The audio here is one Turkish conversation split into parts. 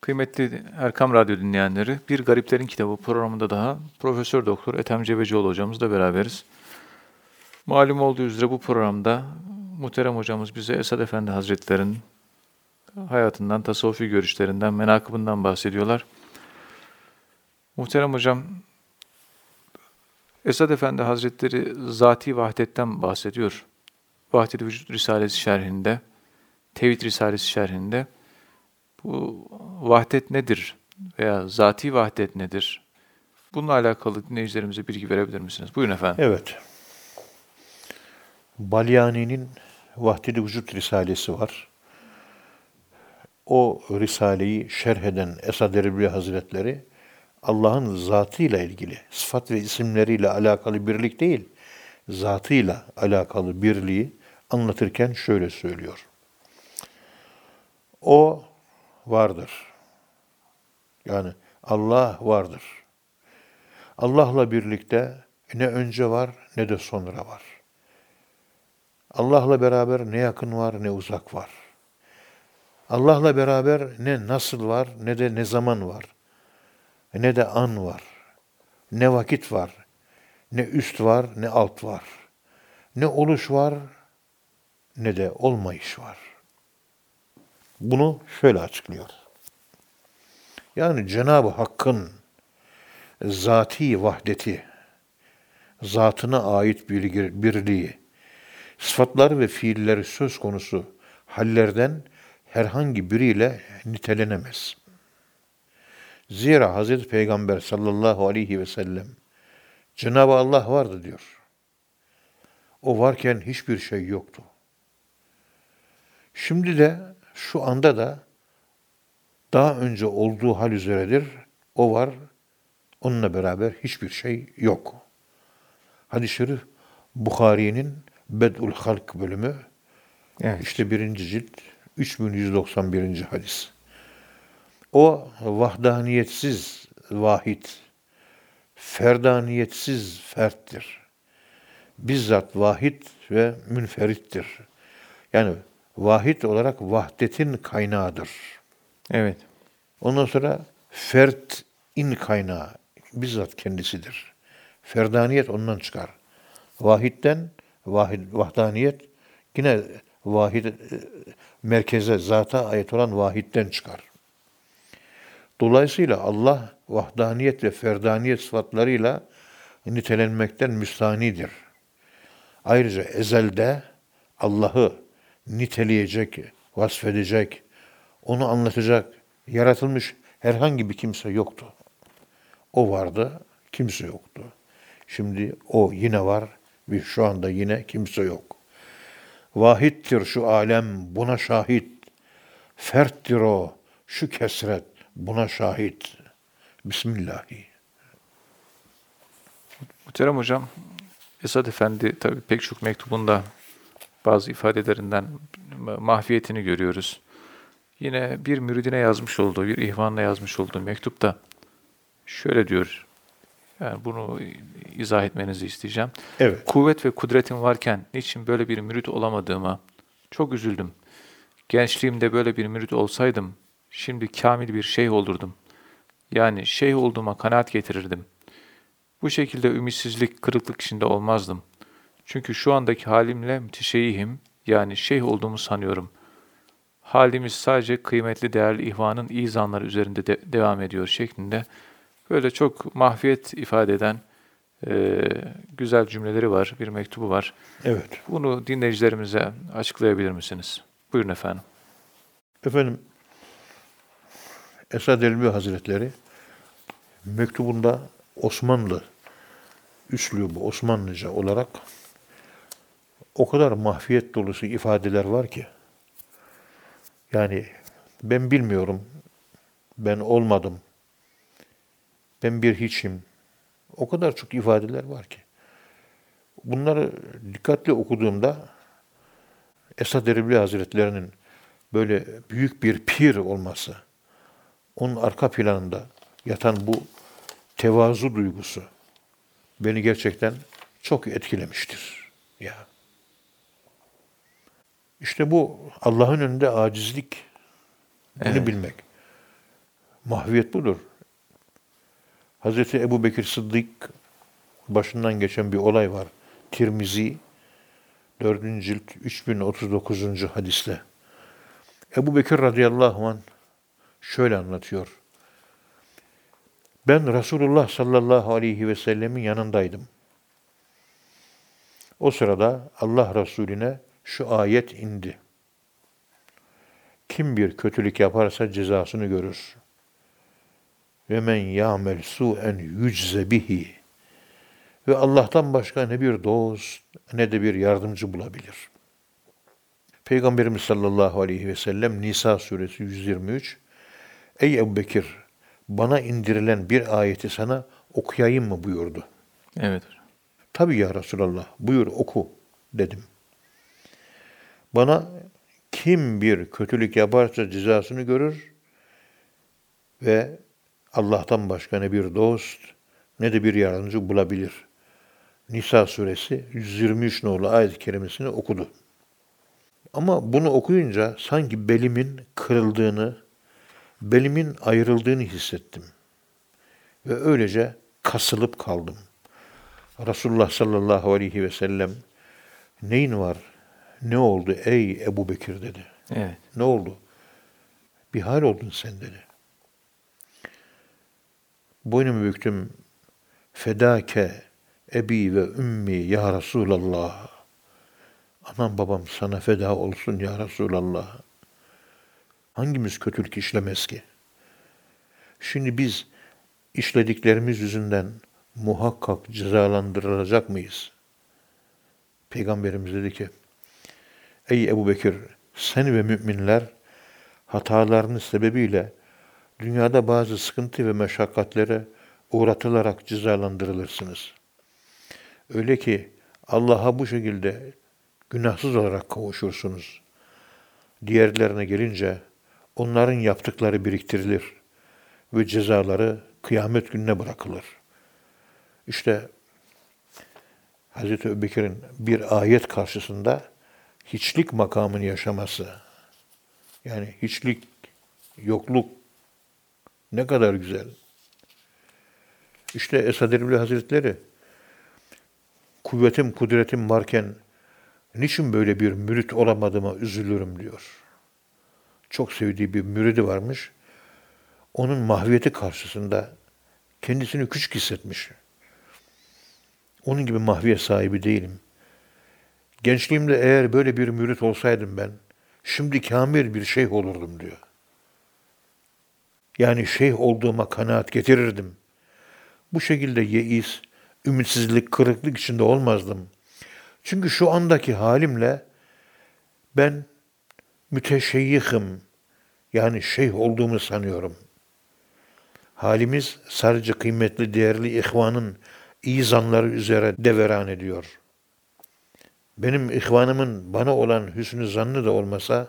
Kıymetli Erkam Radyo dinleyenleri, Bir Gariplerin Kitabı programında daha Profesör Doktor Ethem Cebecioğlu hocamızla beraberiz. Malum olduğu üzere bu programda muhterem hocamız bize Esad Efendi Hazretleri'nin hayatından, tasavvufi görüşlerinden, menakıbından bahsediyorlar. Muhterem hocam, Esad Efendi Hazretleri zati vahdetten bahsediyor. Vahdet-i Vücut Risalesi şerhinde, Tevhid Risalesi şerhinde. Bu vahdet nedir veya zati vahdet nedir? Bununla alakalı dinleyicilerimize bilgi verebilir misiniz? Buyurun efendim. Evet. Balyani'nin Vahdedi Vücut Risalesi var. O Risaleyi şerh eden Esad Erbil Hazretleri Allah'ın zatıyla ilgili, sıfat ve isimleriyle alakalı birlik değil, zatıyla alakalı birliği anlatırken şöyle söylüyor. O vardır. Yani Allah vardır. Allah'la birlikte ne önce var ne de sonra var. Allah'la beraber ne yakın var ne uzak var. Allah'la beraber ne nasıl var ne de ne zaman var. Ne de an var. Ne vakit var. Ne üst var ne alt var. Ne oluş var ne de olmayış var. Bunu şöyle açıklıyor. Yani Cenab-ı Hakk'ın zati vahdeti, zatına ait birliği, sıfatlar ve fiilleri söz konusu hallerden herhangi biriyle nitelenemez. Zira Hazreti Peygamber sallallahu aleyhi ve sellem Cenab-ı Allah vardı diyor. O varken hiçbir şey yoktu. Şimdi de şu anda da daha önce olduğu hal üzeredir. O var. Onunla beraber hiçbir şey yok. Hadis-i Şerif Bukhari'nin Bed'ul Halk bölümü Evet. işte birinci cilt 3191. hadis. O vahdaniyetsiz vahid, ferdaniyetsiz ferttir. Bizzat vahid ve münferittir. Yani vahid olarak vahdetin kaynağıdır. Evet. Ondan sonra fert in kaynağı bizzat kendisidir. Ferdaniyet ondan çıkar. Vahitten vahid, vahdaniyet yine vahid e, merkeze zata ait olan vahitten çıkar. Dolayısıyla Allah vahdaniyet ve ferdaniyet sıfatlarıyla nitelenmekten müstanidir. Ayrıca ezelde Allah'ı niteleyecek, vasfedecek, onu anlatacak, yaratılmış herhangi bir kimse yoktu. O vardı, kimse yoktu. Şimdi o yine var ve şu anda yine kimse yok. Vahittir şu alem buna şahit. Ferttir o şu kesret buna şahit. Bismillahi. Muhterem hocam, Esad Efendi tabii pek çok mektubunda bazı ifadelerinden mahfiyetini görüyoruz. Yine bir müridine yazmış olduğu, bir ihvanla yazmış olduğu mektupta şöyle diyor. Yani bunu izah etmenizi isteyeceğim. Evet. Kuvvet ve kudretim varken niçin böyle bir mürit olamadığıma çok üzüldüm. Gençliğimde böyle bir mürit olsaydım şimdi kamil bir şeyh olurdum. Yani şeyh olduğuma kanaat getirirdim. Bu şekilde ümitsizlik, kırıklık içinde olmazdım. Çünkü şu andaki halimle müteşeyyihim, yani şeyh olduğumu sanıyorum. Halimiz sadece kıymetli, değerli ihvanın izanları üzerinde de devam ediyor şeklinde böyle çok mahfiyet ifade eden e, güzel cümleleri var, bir mektubu var. Evet. Bunu dinleyicilerimize açıklayabilir misiniz? Buyurun efendim. Efendim Esad Elbi Hazretleri mektubunda Osmanlı üslubu Osmanlıca olarak o kadar mahfiyet dolusu ifadeler var ki yani ben bilmiyorum, ben olmadım, ben bir hiçim. O kadar çok ifadeler var ki. Bunları dikkatli okuduğumda Esad Erbil Hazretlerinin böyle büyük bir pir olması, onun arka planında yatan bu tevazu duygusu beni gerçekten çok etkilemiştir. Ya. İşte bu Allah'ın önünde acizlik. Bunu Evet. bilmek. Mahviyet budur. Hazreti Ebu Bekir Sıddık başından geçen bir olay var. Tirmizi 4. cilt 3039. hadiste. Ebu Bekir radıyallahu anh şöyle anlatıyor. Ben Resulullah sallallahu aleyhi ve sellemin yanındaydım. O sırada Allah Resulüne şu ayet indi. Kim bir kötülük yaparsa cezasını görür. Ve men ya'mel su'en yücze bihi. Ve Allah'tan başka ne bir dost ne de bir yardımcı bulabilir. Peygamberimiz sallallahu aleyhi ve sellem Nisa suresi 123 Ey Ebu Bekir bana indirilen bir ayeti sana okuyayım mı buyurdu. Evet. Tabii ya Resulallah buyur oku dedim. Bana kim bir kötülük yaparsa cezasını görür ve Allah'tan başka ne bir dost ne de bir yardımcı bulabilir. Nisa suresi 123 nolu ayet-i kerimesini okudu. Ama bunu okuyunca sanki belimin kırıldığını, belimin ayrıldığını hissettim. Ve öylece kasılıp kaldım. Resulullah sallallahu aleyhi ve sellem neyin var? Ne oldu ey Ebu Bekir dedi. Evet. Ne oldu? Bir hal oldun sen dedi. Boynumu büktüm. Fedake ebi ve ümmi ya Resulallah. Anam babam sana feda olsun ya Resulallah. Hangimiz kötülük işlemez ki? Şimdi biz işlediklerimiz yüzünden muhakkak cezalandırılacak mıyız? Peygamberimiz dedi ki, Ey Ebu Bekir, sen ve müminler hatalarınız sebebiyle dünyada bazı sıkıntı ve meşakkatlere uğratılarak cezalandırılırsınız. Öyle ki Allah'a bu şekilde günahsız olarak kavuşursunuz. Diğerlerine gelince onların yaptıkları biriktirilir ve cezaları kıyamet gününe bırakılır. İşte Hazreti Ebubekir'in bir ayet karşısında hiçlik makamını yaşaması, yani hiçlik, yokluk ne kadar güzel. İşte Esad Erbil Hazretleri kuvvetim, kudretim varken niçin böyle bir mürit olamadığıma üzülürüm diyor. Çok sevdiği bir müridi varmış. Onun mahviyeti karşısında kendisini küçük hissetmiş. Onun gibi mahviyet sahibi değilim. Gençliğimde eğer böyle bir mürit olsaydım ben, şimdi kamil bir şeyh olurdum diyor. Yani şeyh olduğuma kanaat getirirdim. Bu şekilde yeis, ümitsizlik, kırıklık içinde olmazdım. Çünkü şu andaki halimle ben müteşeyyihim, yani şeyh olduğumu sanıyorum. Halimiz sadece kıymetli, değerli ihvanın iyi zanları üzere deveran ediyor. Benim ihvanımın bana olan hüsnü zannı da olmasa,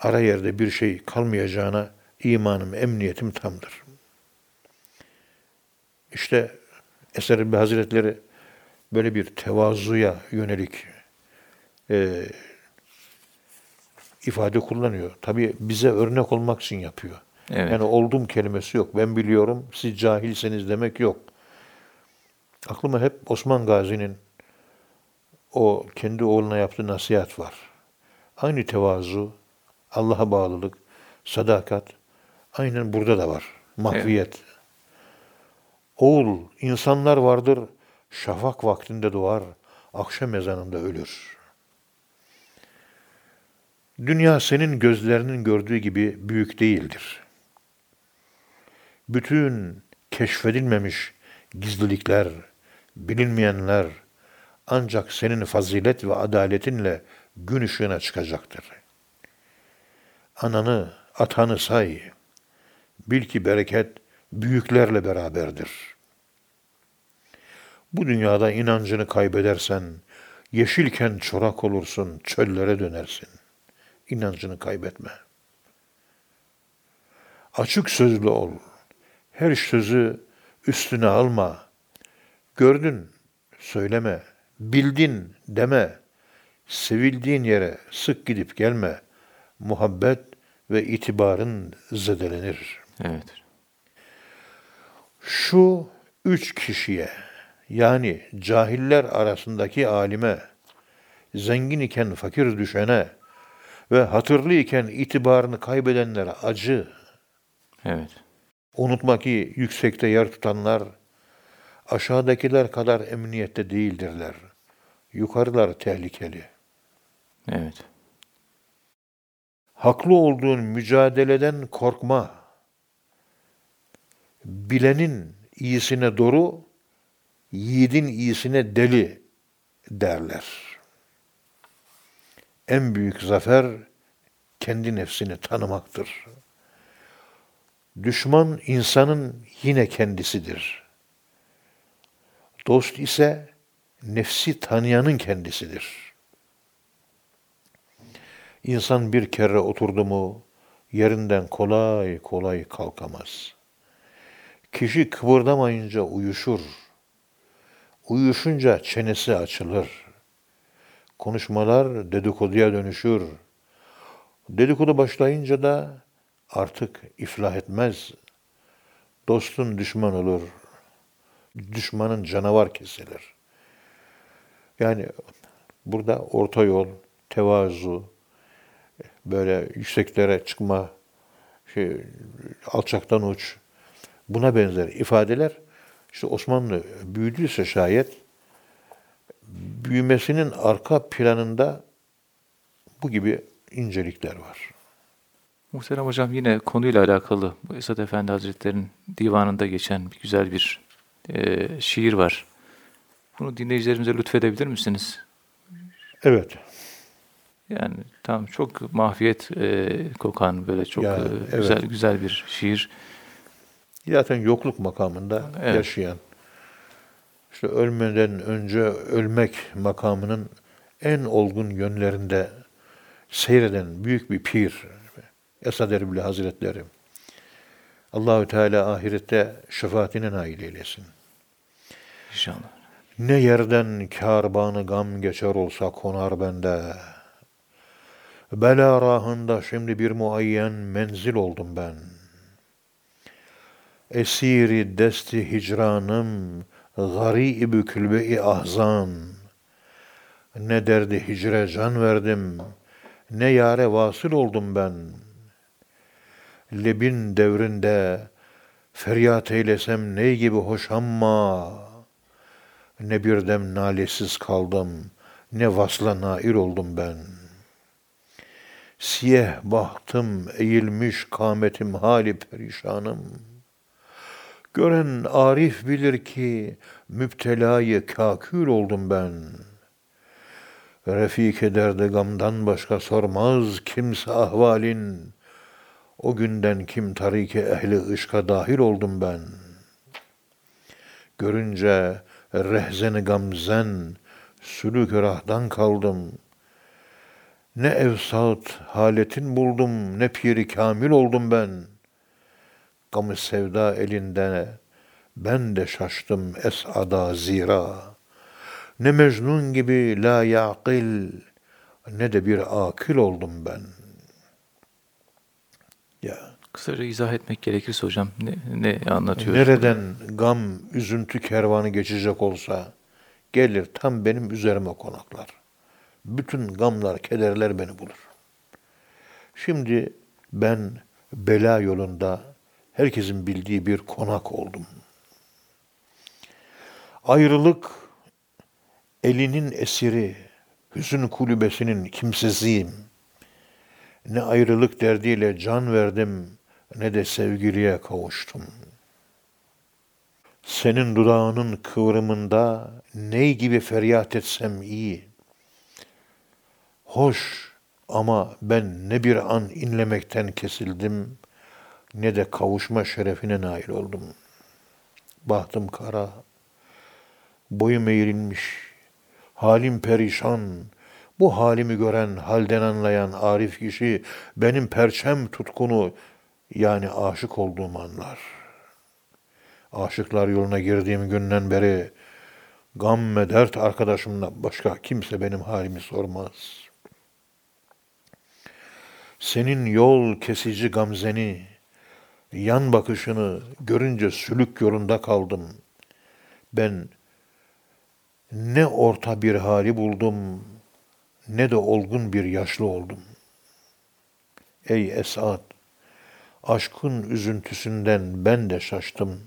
ara yerde bir şey kalmayacağına imanım, emniyetim tamdır. İşte Eser bir Hazretleri böyle bir tevazuya yönelik e, ifade kullanıyor. Tabii bize örnek olmak için yapıyor. Evet. Yani oldum kelimesi yok. Ben biliyorum, siz cahilseniz demek yok. Aklıma hep Osman Gazi'nin o kendi oğluna yaptığı nasihat var. Aynı tevazu, Allah'a bağlılık, sadakat aynen burada da var. Mahviyet. Oğul, insanlar vardır, şafak vaktinde doğar, akşam ezanında ölür. Dünya senin gözlerinin gördüğü gibi büyük değildir. Bütün keşfedilmemiş gizlilikler, bilinmeyenler ancak senin fazilet ve adaletinle gün ışığına çıkacaktır. Ananı, atanı say. Bil ki bereket büyüklerle beraberdir. Bu dünyada inancını kaybedersen, yeşilken çorak olursun, çöllere dönersin. İnancını kaybetme. Açık sözlü ol. Her sözü üstüne alma. Gördün, söyleme. Bildin, deme. Sevildiğin yere sık gidip gelme. Muhabbet ve itibarın zedelenir. Evet. Şu üç kişiye yani cahiller arasındaki alime, zengin iken fakir düşene ve hatırlı iken itibarını kaybedenlere acı. Evet. Unutma ki yüksekte yer tutanlar aşağıdakiler kadar emniyette değildirler. Yukarılar tehlikeli. Evet. Haklı olduğun mücadeleden korkma. Bilenin iyisine doğru, yiğidin iyisine deli derler. En büyük zafer kendi nefsini tanımaktır. Düşman insanın yine kendisidir. Dost ise nefsi tanıyanın kendisidir. İnsan bir kere oturdu mu yerinden kolay kolay kalkamaz. Kişi kıvırdamayınca uyuşur. Uyuşunca çenesi açılır. Konuşmalar dedikoduya dönüşür. Dedikodu başlayınca da artık iflah etmez. Dostun düşman olur. Düşmanın canavar kesilir. Yani burada orta yol, tevazu, böyle yükseklere çıkma, şey, alçaktan uç, buna benzer ifadeler işte Osmanlı büyüdüyse şayet büyümesinin arka planında bu gibi incelikler var. Muhterem Hocam yine konuyla alakalı Esad Efendi Hazretleri'nin divanında geçen bir güzel bir e, şiir var. Bunu dinleyicilerimize lütfedebilir misiniz? Evet. Yani tam çok mahfiyet e, kokan böyle çok Ya, e, evet. güzel güzel bir şiir. Zaten yokluk makamında Evet. yaşayan, işte ölmeden önce ölmek makamının en olgun yönlerinde seyreden büyük bir pir, Esad Erbil Hazretleri. Allahü Teala ahirette şefaatine nail eylesin. İnşallah. Ne yerden kârbanı gam geçer olsa konar bende. Bela rahında şimdi bir muayyen menzil oldum ben. Esiri desti hicranım, garib-i külbe-i ahzan. Ne derdi hicre can verdim, ne yare vasıl oldum ben. Lebin devrinde feryat eylesem ney gibi hoş ama. Ne bir dem nalesiz kaldım, ne vasla nail oldum ben. Siyeh bahtım eğilmiş kametim hali perişanım. Gören arif bilir ki müptelayı kakül oldum ben. Refik ederdi gamdan başka sormaz kimse ahvalin. O günden kim tarike ehli ışka dahil oldum ben. Görünce rehzeni gamzen, sülük rahdan kaldım. Ne evsat haletin buldum, ne piri kamil oldum ben. Gamı sevda elinde, ben de şaştım esada zira. Ne Mecnun gibi la yaqil, ne de bir akil oldum ben. Ya. Kısaca izah etmek gerekirse hocam ne, ne anlatıyor? Nereden gam, üzüntü kervanı geçecek olsa gelir tam benim üzerime konaklar. Bütün gamlar, kederler beni bulur. Şimdi ben bela yolunda herkesin bildiği bir konak oldum. Ayrılık elinin esiri, hüzün kulübesinin kimsesiyim. Ne ayrılık derdiyle can verdim, ne de sevgiliye kavuştum. Senin dudağının kıvrımında ney gibi feryat etsem iyi. Hoş ama ben ne bir an inlemekten kesildim, ne de kavuşma şerefine nail oldum. Bahtım kara, boyum eğrilmiş, halim perişan, bu halimi gören, halden anlayan arif kişi benim perçem tutkunu yani aşık olduğum anlar. Aşıklar yoluna girdiğim günden beri gam ve dert arkadaşımla başka kimse benim halimi sormaz. Senin yol kesici gamzeni, yan bakışını görünce sülük yolunda kaldım. Ben ne orta bir hali buldum, ne de olgun bir yaşlı oldum. Ey Esad, aşkın üzüntüsünden ben de şaştım.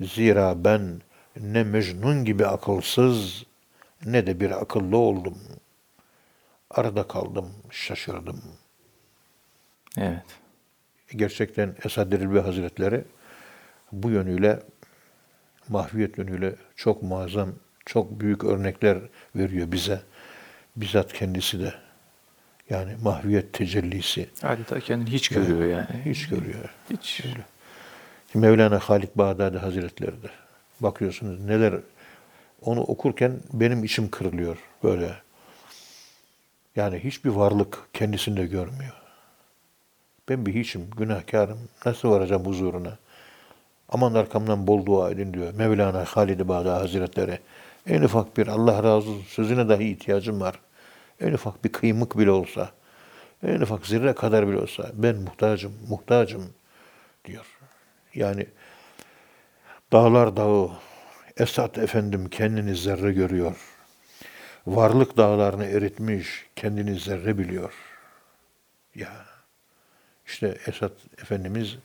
Zira ben ne Mecnun gibi akılsız, ne de bir akıllı oldum. Arada kaldım, şaşırdım. Evet. Gerçekten Esad Erbil Hazretleri bu yönüyle, mahviyet yönüyle çok muazzam, çok büyük örnekler veriyor bize. Bizzat kendisi de. Yani mahviyet tecellisi Adeta kendini hiç görüyor yani. hiç görüyor. Hiç. Mevlana Halik Bağdadi Hazretleri de. Bakıyorsunuz neler onu okurken benim içim kırılıyor böyle. Yani hiçbir varlık kendisinde görmüyor. Ben bir hiçim, günahkarım. Nasıl varacağım huzuruna? Aman arkamdan bol dua edin diyor. Mevlana Halid-i Bağdadi Hazretleri. En ufak bir Allah razı olsun sözüne dahi ihtiyacım var. En ufak bir kıymık bile olsa, en ufak zerre kadar bile olsa ben muhtacım, muhtacım diyor. Yani dağlar dağı, Esat efendim kendini zerre görüyor. Varlık dağlarını eritmiş, kendini zerre biliyor. Ya işte Esat Efendimiz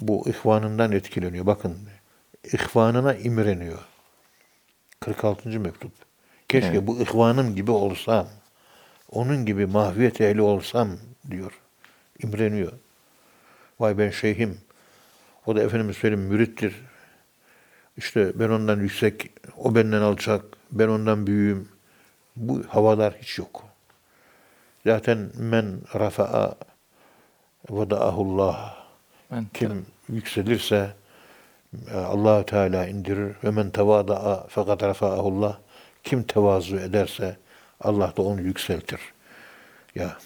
bu ihvanından etkileniyor. Bakın ihvanına imreniyor. 46. mektup. Keşke Evet. bu ihvanım gibi olsam, onun gibi mahviyet ehli olsam diyor. İmreniyor. Vay ben şeyhim. O da Efendimiz söyleyeyim mürittir. İşte ben ondan yüksek, o benden alçak, ben ondan büyüğüm. Bu havalar hiç yok. Zaten men rafa'a vada'ahullah. Kim yükselirse allah Teala indirir. Ve men tevada'a fakat rafa'ahullah. Kim tevazu ederse Allah da onu yükseltir. Ya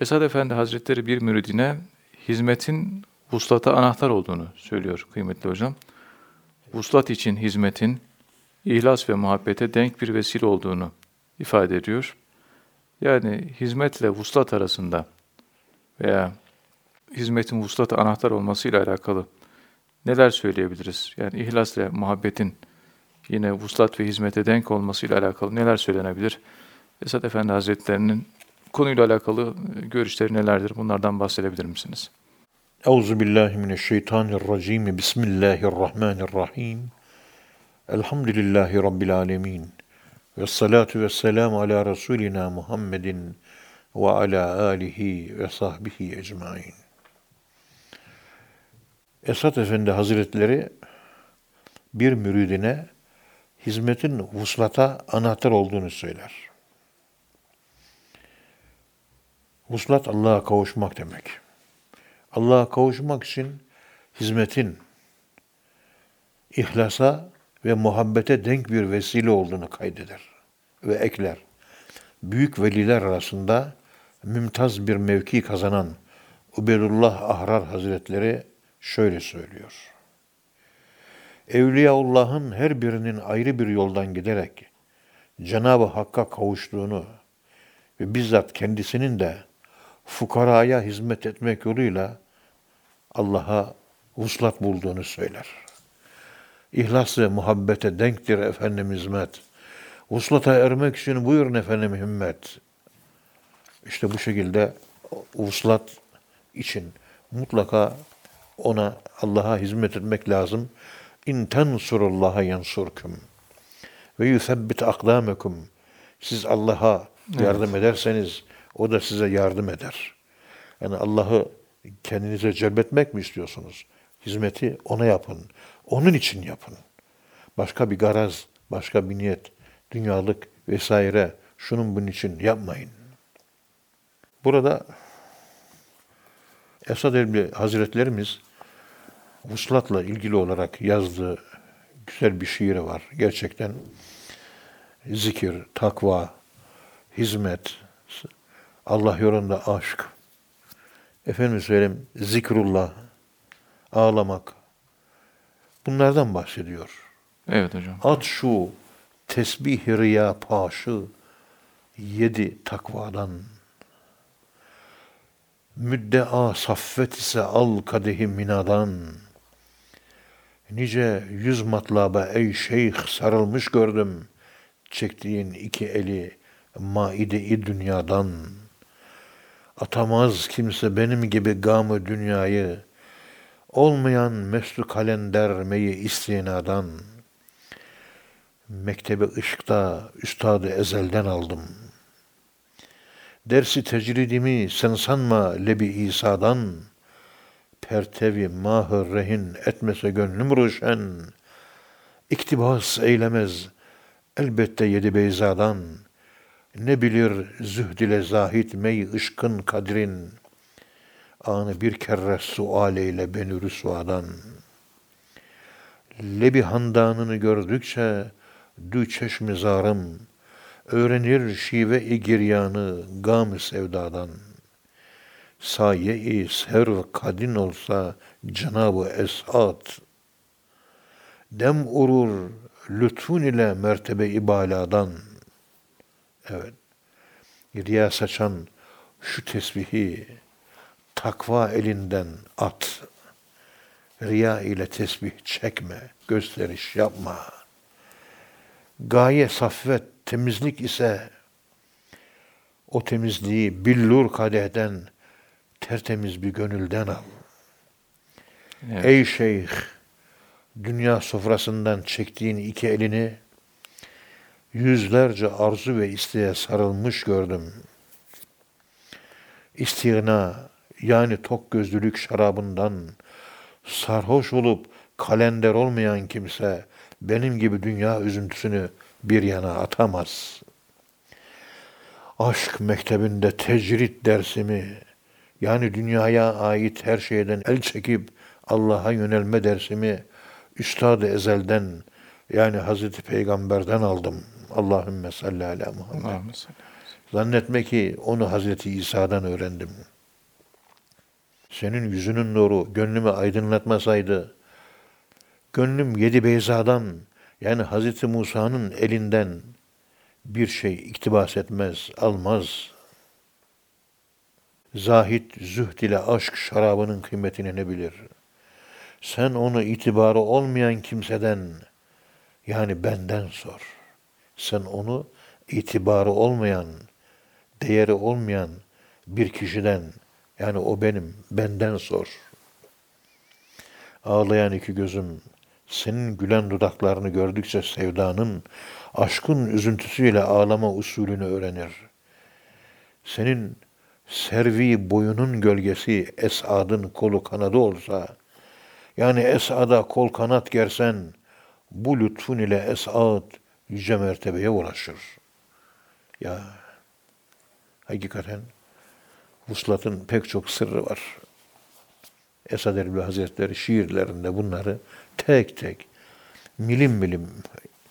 Esad Efendi Hazretleri bir müridine hizmetin vuslata anahtar olduğunu söylüyor kıymetli hocam. Vuslat için hizmetin ihlas ve muhabbete denk bir vesile olduğunu ifade ediyor. Yani hizmetle vuslat arasında veya hizmetin vuslata anahtar olmasıyla alakalı neler söyleyebiliriz? Yani ihlas ve muhabbetin yine vuslat ve hizmete denk olmasıyla alakalı neler söylenebilir? Esad Efendi Hazretlerinin konuyla alakalı e, görüşleri nelerdir? Bunlardan bahsedebilir misiniz? Euzu billahi mineşşeytanirracim. Bismillahirrahmanirrahim. Elhamdülillahi rabbil alamin. Ve salatu ve selamu ala Resulina Muhammedin ve ala alihi ve sahbihi ecmain. Esat Efendi Hazretleri bir müridine hizmetin vuslata anahtar olduğunu söyler. Vuslat Allah'a kavuşmak demek. Allah'a kavuşmak için hizmetin ihlasa ve muhabbete denk bir vesile olduğunu kaydeder ve ekler. Büyük veliler arasında mümtaz bir mevki kazanan Ubedullah Ahrar Hazretleri şöyle söylüyor. Evliyaullah'ın her birinin ayrı bir yoldan giderek Cenab-ı Hakk'a kavuştuğunu ve bizzat kendisinin de fukaraya hizmet etmek yoluyla Allah'a vuslat bulduğunu söyler. İhlas ve muhabbete denktir efendim hizmet. Vuslata ermek için buyurun efendim himmet. İşte bu şekilde vuslat için mutlaka ona Allah'a hizmet etmek lazım. İn tensurullaha yansurkum ve yusebbit akdamekum. Siz Allah'a yardım ederseniz o da size yardım eder. Yani Allah'ı kendinize celbetmek mi istiyorsunuz? Hizmeti ona yapın. Onun için yapın. Başka bir garaz, başka bir niyet, dünyalık vesaire şunun bunun için yapmayın. Burada Esad Elbi Hazretlerimiz vuslatla ilgili olarak yazdığı güzel bir şiiri var. Gerçekten zikir, takva, hizmet, Allah yolunda aşk, efendim söyleyeyim zikrullah, ağlamak, bunlardan bahsediyor. Evet hocam. At şu tesbih riya paşı yedi takvadan. Müddea saffet ise al kadehi minadan. Nice yüz matlaba ey şeyh sarılmış gördüm. Çektiğin iki eli maide-i dünyadan. Atamaz kimse benim gibi gamı dünyayı. Olmayan meslu kalender meyi istinadan. Mektebi ışkta üstadı ezelden aldım. Dersi tecridimi sen sanma lebi İsa'dan. Pertevi mahır rehin etmese gönlüm ruşen. İktibas eylemez elbette yedi beyzadan. Ne bilir zühd ile zahit mey ışkın kadrin. Anı bir kere sual eyle beni rüsvadan. Lebi handanını gördükçe dü çeşmi zarım. Öğrenir şive-i giryanı gam sevdadan. Saye-i serv kadin olsa Cenab-ı Esat. Dem urur lütfun ile mertebe ibaladan. Evet. Riya saçan şu tesbihi takva elinden at. Riya ile tesbih çekme, gösteriş yapma. Gaye saffet, temizlik ise o temizliği billur kadehden tertemiz bir gönülden al. Evet. Ey şeyh, dünya sofrasından çektiğin iki elini yüzlerce arzu ve isteğe sarılmış gördüm. İstigna yani tok gözlülük şarabından sarhoş olup kalender olmayan kimse benim gibi dünya üzüntüsünü bir yana atamaz. Aşk mektebinde tecrit dersimi yani dünyaya ait her şeyden el çekip Allah'a yönelme dersimi Üstad-ı Ezel'den yani Hazreti Peygamber'den aldım. Allahümme salli ala Muhammed. Zannetme ki onu Hazreti İsa'dan öğrendim. Senin yüzünün nuru gönlümü aydınlatmasaydı, gönlüm yedi beyzadan yani Hazreti Musa'nın elinden bir şey iktibas etmez, almaz. Zahit zühd ile aşk şarabının kıymetini ne bilir? Sen onu itibarı olmayan kimseden yani benden sor. Sen onu itibarı olmayan, değeri olmayan bir kişiden yani o benim, benden sor. Ağlayan iki gözüm senin gülen dudaklarını gördükçe sevdanın, aşkın üzüntüsüyle ağlama usulünü öğrenir. Senin servi boyunun gölgesi Esad'ın kolu kanadı olsa, yani Esad'a kol kanat gersen, bu lütfun ile Esad yüce mertebeye ulaşır. Ya hakikaten vuslatın pek çok sırrı var. Esad Erbil Hazretleri şiirlerinde bunları tek tek milim milim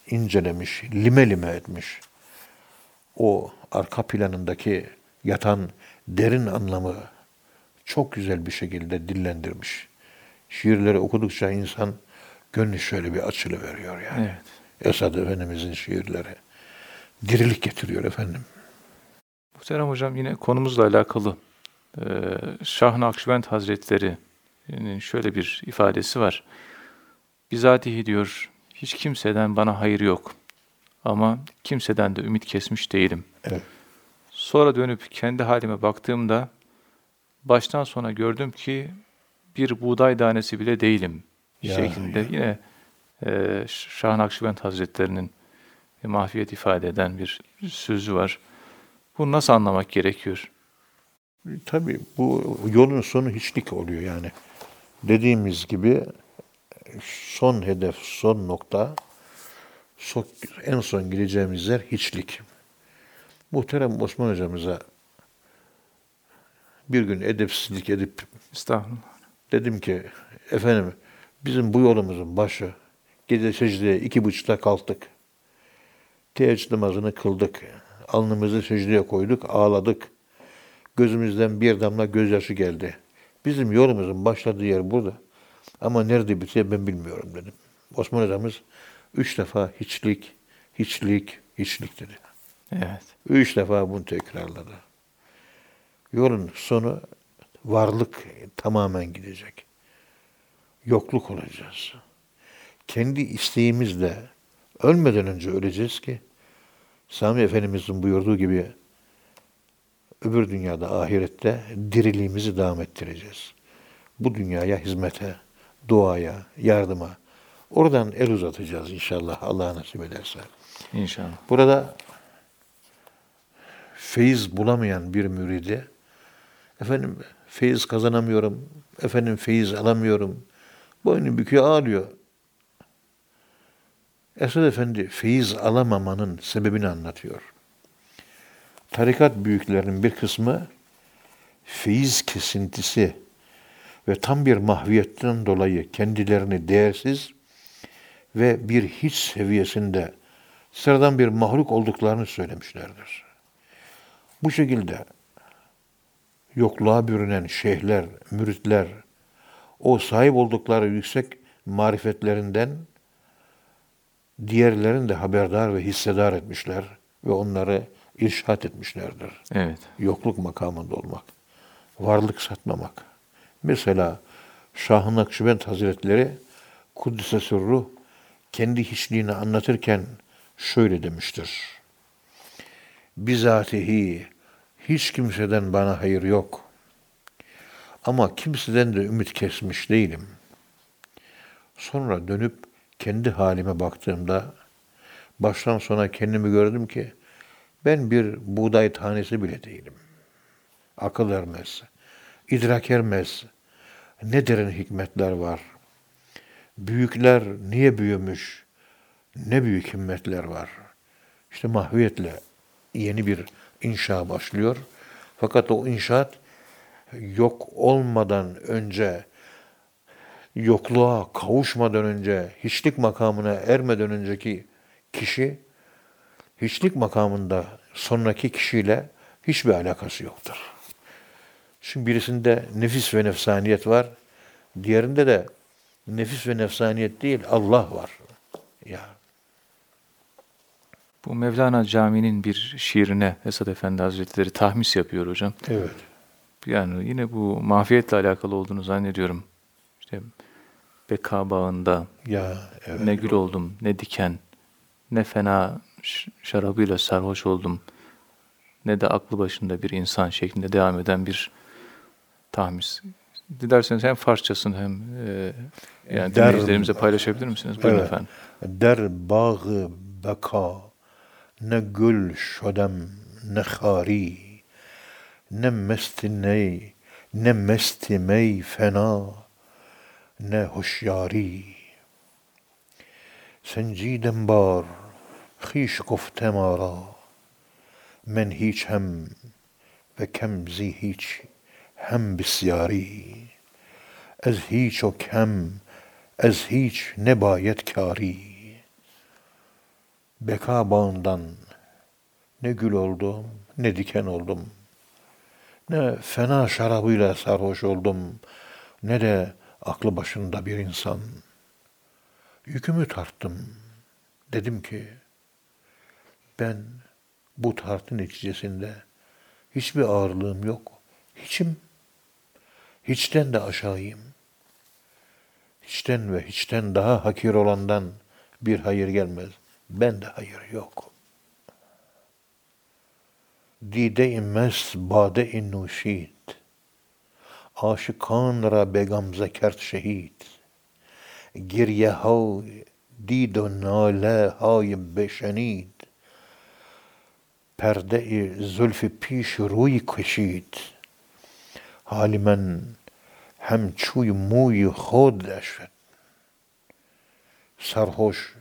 incelemiş, lime lime etmiş. O arka planındaki yatan derin anlamı çok güzel bir şekilde dillendirmiş. Şiirleri okudukça insan gönlü şöyle bir açılı veriyor yani. Evet. Esad Efendimizin şiirleri. Dirilik getiriyor efendim. Muhterem hocam yine konumuzla alakalı eee Şah Nakşibend Hazretleri'nin şöyle bir ifadesi var. Bizatihi diyor hiç kimseden bana hayır yok ama kimseden de ümit kesmiş değilim. Evet. Sonra dönüp kendi halime baktığımda baştan sona gördüm ki bir buğday tanesi bile değilim Ya, şeklinde ya. yine eee Şah Nakşibend Hazretleri'nin mahfiyet ifade eden bir sözü var. Bunu nasıl anlamak gerekiyor? Tabii bu yolun sonu hiçlik oluyor yani. Dediğimiz gibi son hedef, son nokta, en son gideceğimiz yer hiçlik. Muhterem Osman hocamıza bir gün edepsizlik edip Estağfurullah. dedim ki efendim bizim bu yolumuzun başı gece secdeye iki buçukta kalktık. Teheccüd namazını kıldık. Alnımızı secdeye koyduk, ağladık. Gözümüzden bir damla gözyaşı geldi. Bizim yolumuzun başladığı yer burada. Ama nerede bitiyor ben bilmiyorum dedim. Osman hocamız üç defa hiçlik, hiçlik, hiçlik dedi. Evet. Üç defa bunu tekrarladı. Yolun sonu Varlık tamamen gidecek. Yokluk olacağız. Kendi isteğimizle ölmeden önce öleceğiz ki Sami Efendimizin buyurduğu gibi öbür dünyada ahirette diriliğimizi devam ettireceğiz. Bu dünyaya hizmete, duaya, yardıma. Oradan el uzatacağız inşallah Allah nasip ederse. İnşallah. Burada feyiz bulamayan bir müride efendim feyiz kazanamıyorum, efendim feyiz alamıyorum. Boynu büküyor ağlıyor. Esad Efendi feyiz alamamanın sebebini anlatıyor. Tarikat büyüklerinin bir kısmı feyiz kesintisi ve tam bir mahviyetten dolayı kendilerini değersiz ve bir hiç seviyesinde sıradan bir mahluk olduklarını söylemişlerdir. Bu şekilde yokluğa bürünen şeyhler, müritler, o sahip oldukları yüksek marifetlerinden diğerlerini de haberdar ve hissedar etmişler ve onları irşat etmişlerdir. Evet. Yokluk makamında olmak, varlık satmamak. Mesela Şah-ı Nakşibend Hazretleri Kuddise Sırruh kendi hiçliğini anlatırken şöyle demiştir. Bizatihi hiç kimseden bana hayır yok. Ama kimseden de ümit kesmiş değilim. Sonra dönüp kendi halime baktığımda baştan sona kendimi gördüm ki ben bir buğday tanesi bile değilim. Akıl ermez, idrak ermez. Ne derin hikmetler var. Büyükler niye büyümüş? Ne büyük himmetler var. İşte mahviyetle yeni bir inşa başlıyor. Fakat o inşaat yok olmadan önce, yokluğa kavuşmadan önce, hiçlik makamına ermeden önceki kişi, hiçlik makamında sonraki kişiyle hiçbir alakası yoktur. Şimdi birisinde nefis ve nefsaniyet var, diğerinde de nefis ve nefsaniyet değil, Allah var. Ya bu Mevlana Camii'nin bir şiirine Esad Efendi Hazretleri tahmis yapıyor hocam. Evet. Yani yine bu mafiyetle alakalı olduğunu zannediyorum. İşte beka bağında ya, evet. ne gül oldum, ne diken, ne fena şarabıyla sarhoş oldum, ne de aklı başında bir insan şeklinde devam eden bir tahmis. Dilerseniz hem Farsçasını hem e, yani der, dinleyicilerimize paylaşabilir misiniz? Buyurun evet, efendim. Der bağı beka نه گل شدم نه خاری نه مست نی نه مست می فنا نه هوشیاری سنجیدم بار خیش گفتم آرا من هیچ هم و کم زی هیچ هم بسیاری از هیچ و کم از ne bayet kari. Beka bağından ne gül oldum, ne diken oldum. Ne fena şarabıyla sarhoş oldum, ne de aklı başında bir insan. Yükümü tarttım. Dedim ki, ben bu tartı neticesinde hiçbir ağırlığım yok. Hiçim, hiçten de aşağıyım hiçten ve hiçten daha hakir olandan bir hayır gelmez. بنده ایروکو دیده ای مس باده این نوشید آشکان را بگم ذکرت شهید گریه های دید و نائل های بشنید پرده زلف پیش روی کشید حال من هم چوی موه خودش بود سرخش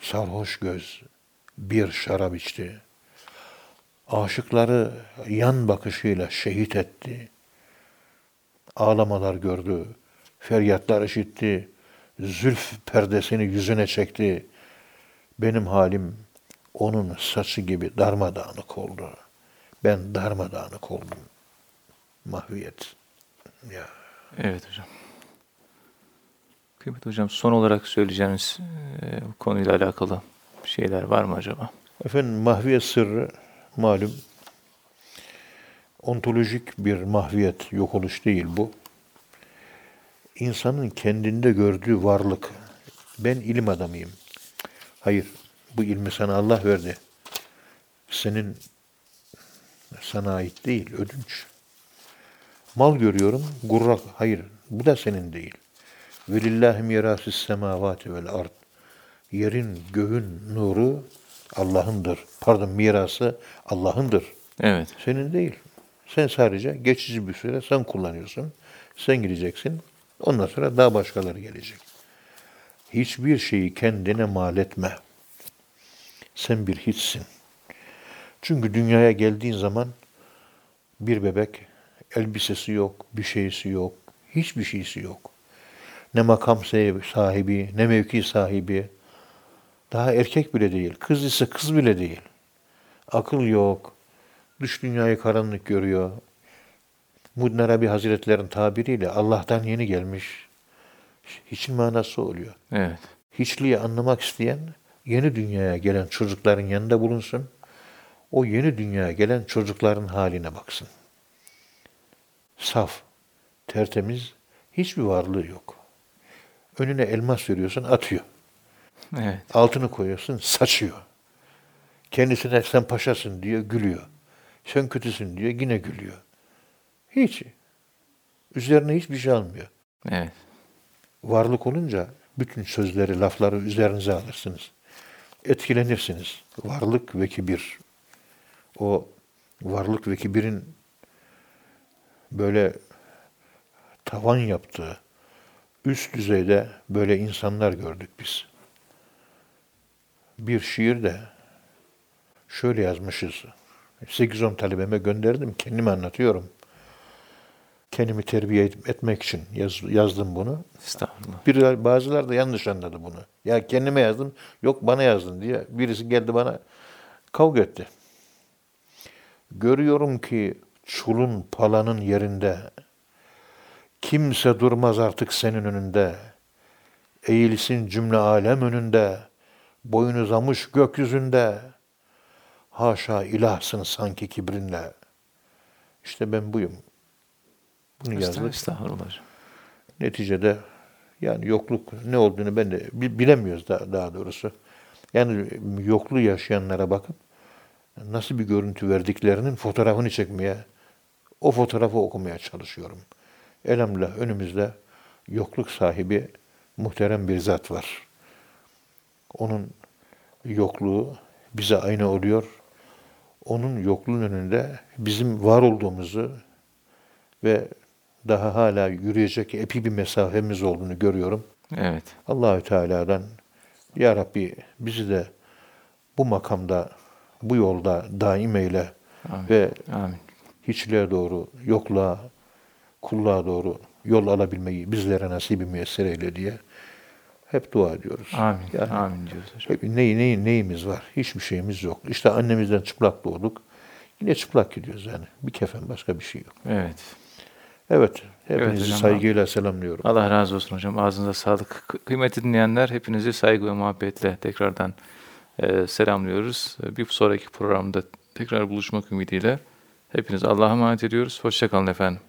sarhoş göz bir şarap içti. Aşıkları yan bakışıyla şehit etti. Ağlamalar gördü, feryatlar işitti, zülf perdesini yüzüne çekti. Benim halim onun saçı gibi darmadağınık oldu. Ben darmadağınık oldum. Mahviyet. Ya. Evet hocam. Kıymetli hocam son olarak söyleyeceğiniz e, konuyla alakalı şeyler var mı acaba? Efendim mahviyet sırrı malum ontolojik bir mahviyet, yok oluş değil bu. İnsanın kendinde gördüğü varlık. Ben ilim adamıyım. Hayır, bu ilmi sana Allah verdi. Senin sana ait değil, ödünç. Mal görüyorum, gurrak. Hayır, bu da senin değil. Velillahi mirasü's semavati vel ard. Yerin, göğün nuru Allah'ındır. Pardon, mirası Allah'ındır. Evet. Senin değil. Sen sadece geçici bir süre sen kullanıyorsun. Sen gideceksin. Ondan sonra daha başkaları gelecek. Hiçbir şeyi kendine mal etme. Sen bir hiçsin. Çünkü dünyaya geldiğin zaman bir bebek elbisesi yok, bir şeysi yok, hiçbir şeysi yok. Ne makam sahibi, ne mevki sahibi. Daha erkek bile değil, kız ise kız bile değil. Akıl yok, dış dünyayı karanlık görüyor. Muhyiddin Arabi Hazretlerin tabiriyle Allah'tan yeni gelmiş. Hiçin manası oluyor. Evet. Hiçliği anlamak isteyen yeni dünyaya gelen çocukların yanında bulunsun. O yeni dünyaya gelen çocukların haline baksın. Saf, tertemiz, hiçbir varlığı yok. Önüne elmas veriyorsun, atıyor. Evet. Altını koyuyorsun, saçıyor. Kendisine sen paşasın diyor, gülüyor. Sen kötüsün diyor, yine gülüyor. Hiç. Üzerine hiçbir şey almıyor. Evet. Varlık olunca bütün sözleri, lafları üzerinize alırsınız. Etkilenirsiniz. Varlık ve kibir. O varlık ve kibirin böyle tavan yaptığı, üst düzeyde böyle insanlar gördük biz. Bir şiirde şöyle yazmışız. 8-10 talebeme gönderdim, kendime anlatıyorum. Kendimi terbiye et- etmek için yaz- yazdım bunu. Estağfurullah. Bir bazıları da yanlış anladı bunu. Ya kendime yazdım, yok bana yazdın diye birisi geldi bana kavga etti. Görüyorum ki çulun palanın yerinde kimse durmaz artık senin önünde. Eğilsin cümle alem önünde. Boyun uzamış gökyüzünde. Haşa ilahsın sanki kibrinle. İşte ben buyum. Bunu yazdık. Estağfurullah. Neticede yani yokluk ne olduğunu ben de bi- bilemiyoruz da, daha doğrusu. Yani yokluğu yaşayanlara bakıp nasıl bir görüntü verdiklerinin fotoğrafını çekmeye, o fotoğrafı okumaya çalışıyorum. Elhamdülillah önümüzde yokluk sahibi muhterem bir zat var. Onun yokluğu bize aynı oluyor. Onun yokluğun önünde bizim var olduğumuzu ve daha hala yürüyecek epi bir mesafemiz olduğunu görüyorum. Evet. Allahü Teala'dan Ya Rabbi bizi de bu makamda, bu yolda daim eyle Amin. ve Amin. hiçliğe doğru, yokluğa, kulluğa doğru yol alabilmeyi bizlere nasibi müyesser eyle diye hep dua ediyoruz. Amin. Yani Amin diyoruz hocam. hep ne, ne, neyimiz var? Hiçbir şeyimiz yok. İşte annemizden çıplak doğduk. Yine çıplak gidiyoruz yani. Bir kefen başka bir şey yok. Evet. Evet. Hepinizi hocam. saygıyla selamlıyorum. Allah razı olsun hocam. Ağzınıza sağlık. Kı- Kıymetli dinleyenler hepinizi saygı ve muhabbetle tekrardan e, selamlıyoruz. E, Bir sonraki programda tekrar buluşmak ümidiyle hepiniz Allah'a emanet ediyoruz. Hoşçakalın efendim.